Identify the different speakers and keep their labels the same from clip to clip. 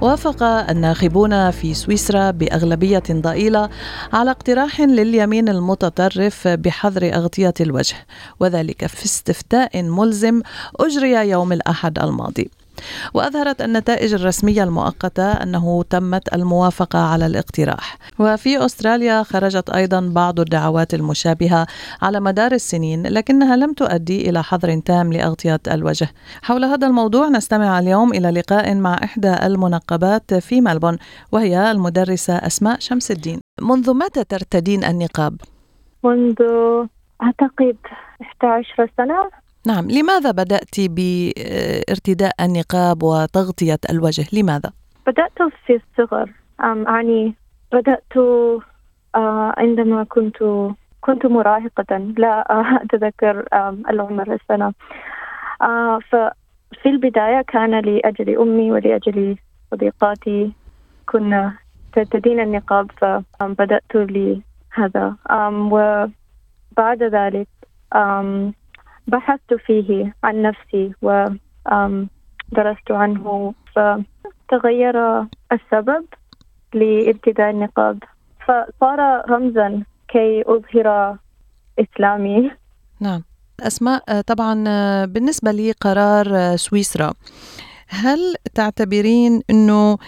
Speaker 1: وافق الناخبون في سويسرا بأغلبية ضئيلة على اقتراح لليمين المتطرف بحظر أغطية الوجه وذلك في استفتاء ملزم أجري يوم الأحد الماضي. وأظهرت النتائج الرسمية المؤقتة أنه تمت الموافقة على الاقتراح. وفي أستراليا خرجت أيضا بعض الدعوات المشابهة على مدار السنين لكنها لم تؤدي إلى حظر تام لأغطية الوجه. حول هذا الموضوع نستمع اليوم إلى لقاء مع إحدى المنقبات في ملبون وهي المدرسة أسماء شمس الدين منذ متى ترتدين النقاب؟
Speaker 2: منذ أعتقد 11 سنة.
Speaker 1: نعم لماذا بدأت بارتداء النقاب وتغطية الوجه؟ لماذا؟
Speaker 2: بدأت في الصغر. يعني بدأت آه، عندما كنت كنت مراهقة لا أتذكر العمر السنة. آه، ففي البداية كان لأجل أمي ولأجل صديقاتي كنا ترتدين النقاب فبدأت لهذا. وبعد ذلك بحثت فيه عن نفسي ودرست عنه. فتغير السبب لارتداء النقاب. فصار رمزا كي أظهر إسلامي.
Speaker 1: نعم. أسماء طبعا بالنسبة لقرار سويسرا هل تعتبرين أنه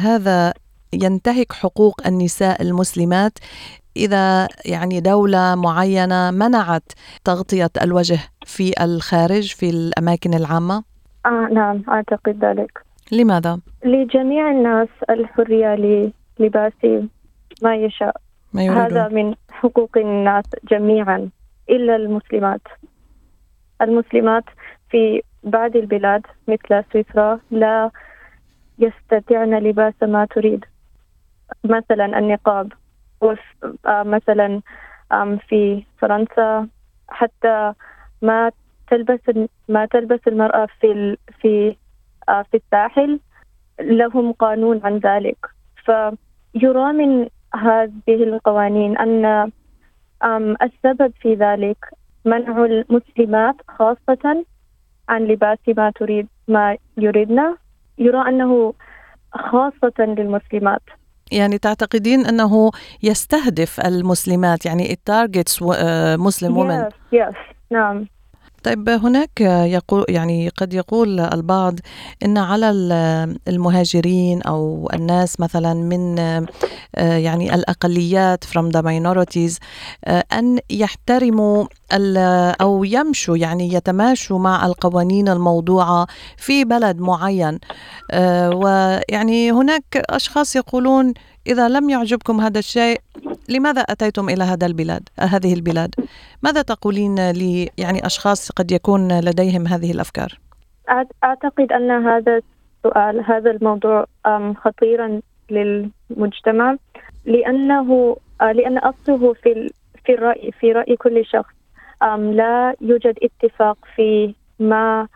Speaker 1: هذا ينتهك حقوق النساء المسلمات؟ إذا يعني دولة معينة منعت تغطية الوجه في الخارج في الأماكن العامة؟
Speaker 2: آه نعم أعتقد ذلك
Speaker 1: لماذا؟
Speaker 2: لجميع الناس الحرية للباس ما يشاء
Speaker 1: ما يريدون.
Speaker 2: هذا من حقوق الناس جميعا إلا المسلمات المسلمات في بعض البلاد مثل سويسرا لا يستطيعن لباس ما تريد مثلا النقاب مثلا في فرنسا حتى ما تلبس ما تلبس المرأة في في في الساحل لهم قانون عن ذلك. فيرى من هذه القوانين أن السبب في ذلك منع المسلمات خاصة عن لباس ما تريد ما يريدنا. يرى أنه خاصة للمسلمات.
Speaker 1: يعني تعتقدين أنه يستهدف المسلمات يعني التارجتس مسلم وومن
Speaker 2: yes, yes, نعم.
Speaker 1: طيب هناك يقول يعني قد يقول البعض إن على المهاجرين أو الناس مثلا من يعني الأقليات from the minorities أن يحترموا أو يمشوا يعني يتماشوا مع القوانين الموضوعة في بلد معين ويعني هناك أشخاص يقولون إذا لم يعجبكم هذا الشيء لماذا أتيتم إلى هذا البلاد هذه البلاد؟ ماذا تقولين لي يعني أشخاص قد يكون لديهم هذه الأفكار؟
Speaker 2: أعتقد أن هذا السؤال هذا الموضوع خطيرا للمجتمع لأنه لأن أصله في في الرأي في رأي كل شخص. لا يوجد اتفاق في ما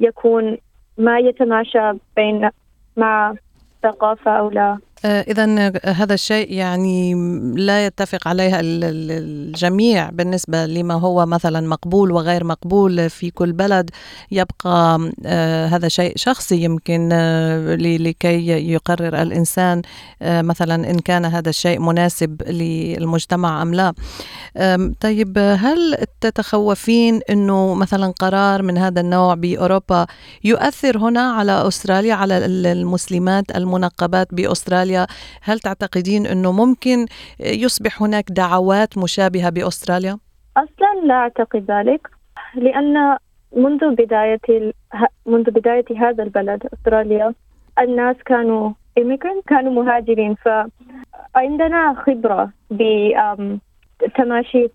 Speaker 2: يكون ما يتماشى بين مع ثقافة أو لا.
Speaker 1: إذا هذا الشيء يعني لا يتفق عليها الجميع بالنسبة لما هو مثلا مقبول وغير مقبول في كل بلد. يبقى هذا شيء شخصي يمكن لكي يقرر الإنسان مثلا إن كان هذا الشيء مناسب للمجتمع أم لا. طيب هل تتخوفين أنه مثلا قرار من هذا النوع بأوروبا يؤثر هنا على أستراليا على المسلمات المنقبات بأستراليا؟ أستراليا هل تعتقدين إنه ممكن يصبح هناك دعوات مشابهة بأستراليا؟
Speaker 2: أصلا لا أعتقد ذلك لأن منذ بداية منذ بداية هذا البلد أستراليا الناس كانوا كانوا مهاجرين فعندنا خبرة بتماشي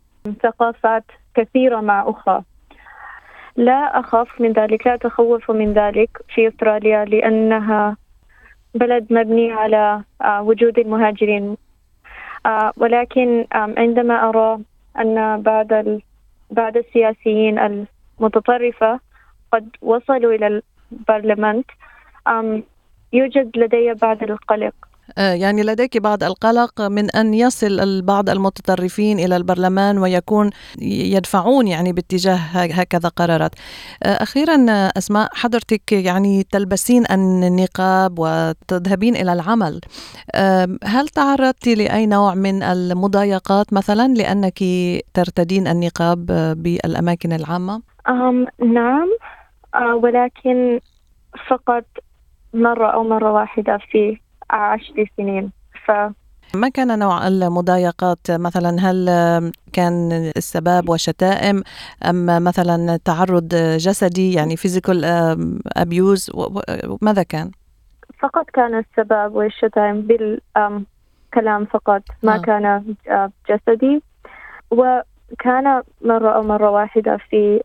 Speaker 2: ثقافات كثيرة مع أخرى. لا أخاف من ذلك لا أتخوف من ذلك في أستراليا لأنها بلد مبني على آه، وجود المهاجرين. آه، ولكن عندما أرى أن بعض بعض السياسيين المتطرفة قد وصلوا إلى البرلمان يوجد لدي بعض القلق.
Speaker 1: يعني لديك بعض القلق من أن يصل البعض المتطرفين إلى البرلمان ويكون يدفعون يعني باتجاه هكذا قرارات. آه، أخيرا أسماء حضرتك يعني تلبسين النقاب وتذهبين إلى العمل. هل تعرضت لأي نوع من المضايقات مثلا لأنك ترتدين النقاب بالأماكن العامة؟
Speaker 2: نعم آه، ولكن فقط مرة أو مرة واحدة في عشر سنين. ف
Speaker 1: ما كان نوع المضايقات؟ مثلا هل كان السباب وشتائم أم مثلا تعرض جسدي يعني physical abuse ماذا كان؟
Speaker 2: فقط كان السباب والشتائم بالكلام فقط. ما آه. كان جسدي. وكان مرة أو مرة واحدة في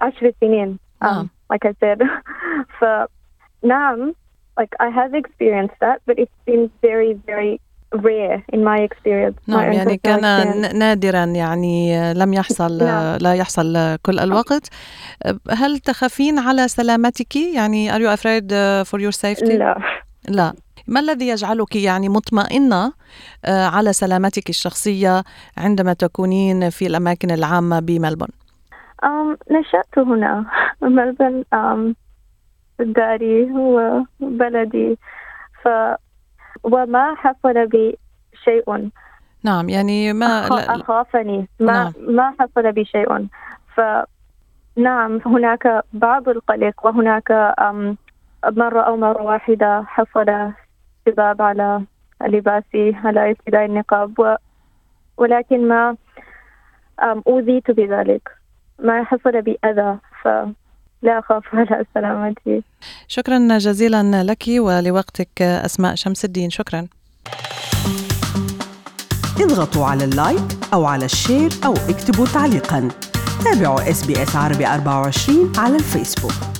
Speaker 2: عشر سنين آه. like I said. فنعم like I have experienced that, but it's been very, very rare in my experience.
Speaker 1: نعم يعني كان experience. نادرا يعني لم يحصل نعم. لا يحصل كل الوقت هل تخافين على سلامتك يعني are you afraid for your safety
Speaker 2: لا
Speaker 1: لا ما الذي يجعلك يعني مطمئنة على سلامتك الشخصية عندما تكونين في الأماكن العامة بملبون؟
Speaker 2: um, نشأت هنا ملبون um, داري وبلدي ف وما حصل بي شيء.
Speaker 1: نعم يعني ما
Speaker 2: أخافني. ما نعم. ما حصل بي شيء. فنعم هناك بعض القلق وهناك مرة أو مرة واحدة حصل سباب على لباسي على ارتداء النقاب و ولكن ما أوذيت بذلك. ما حصل بي أذى. ف لا أخاف على سلامتي
Speaker 1: شكرا جزيلا لك ولوقتك أسماء شمس الدين. شكرا.
Speaker 3: اضغطوا على ال like أو على ال share أو اكتبوا تعليقا. تابعوا SBS عربي 24 على الفيسبوك.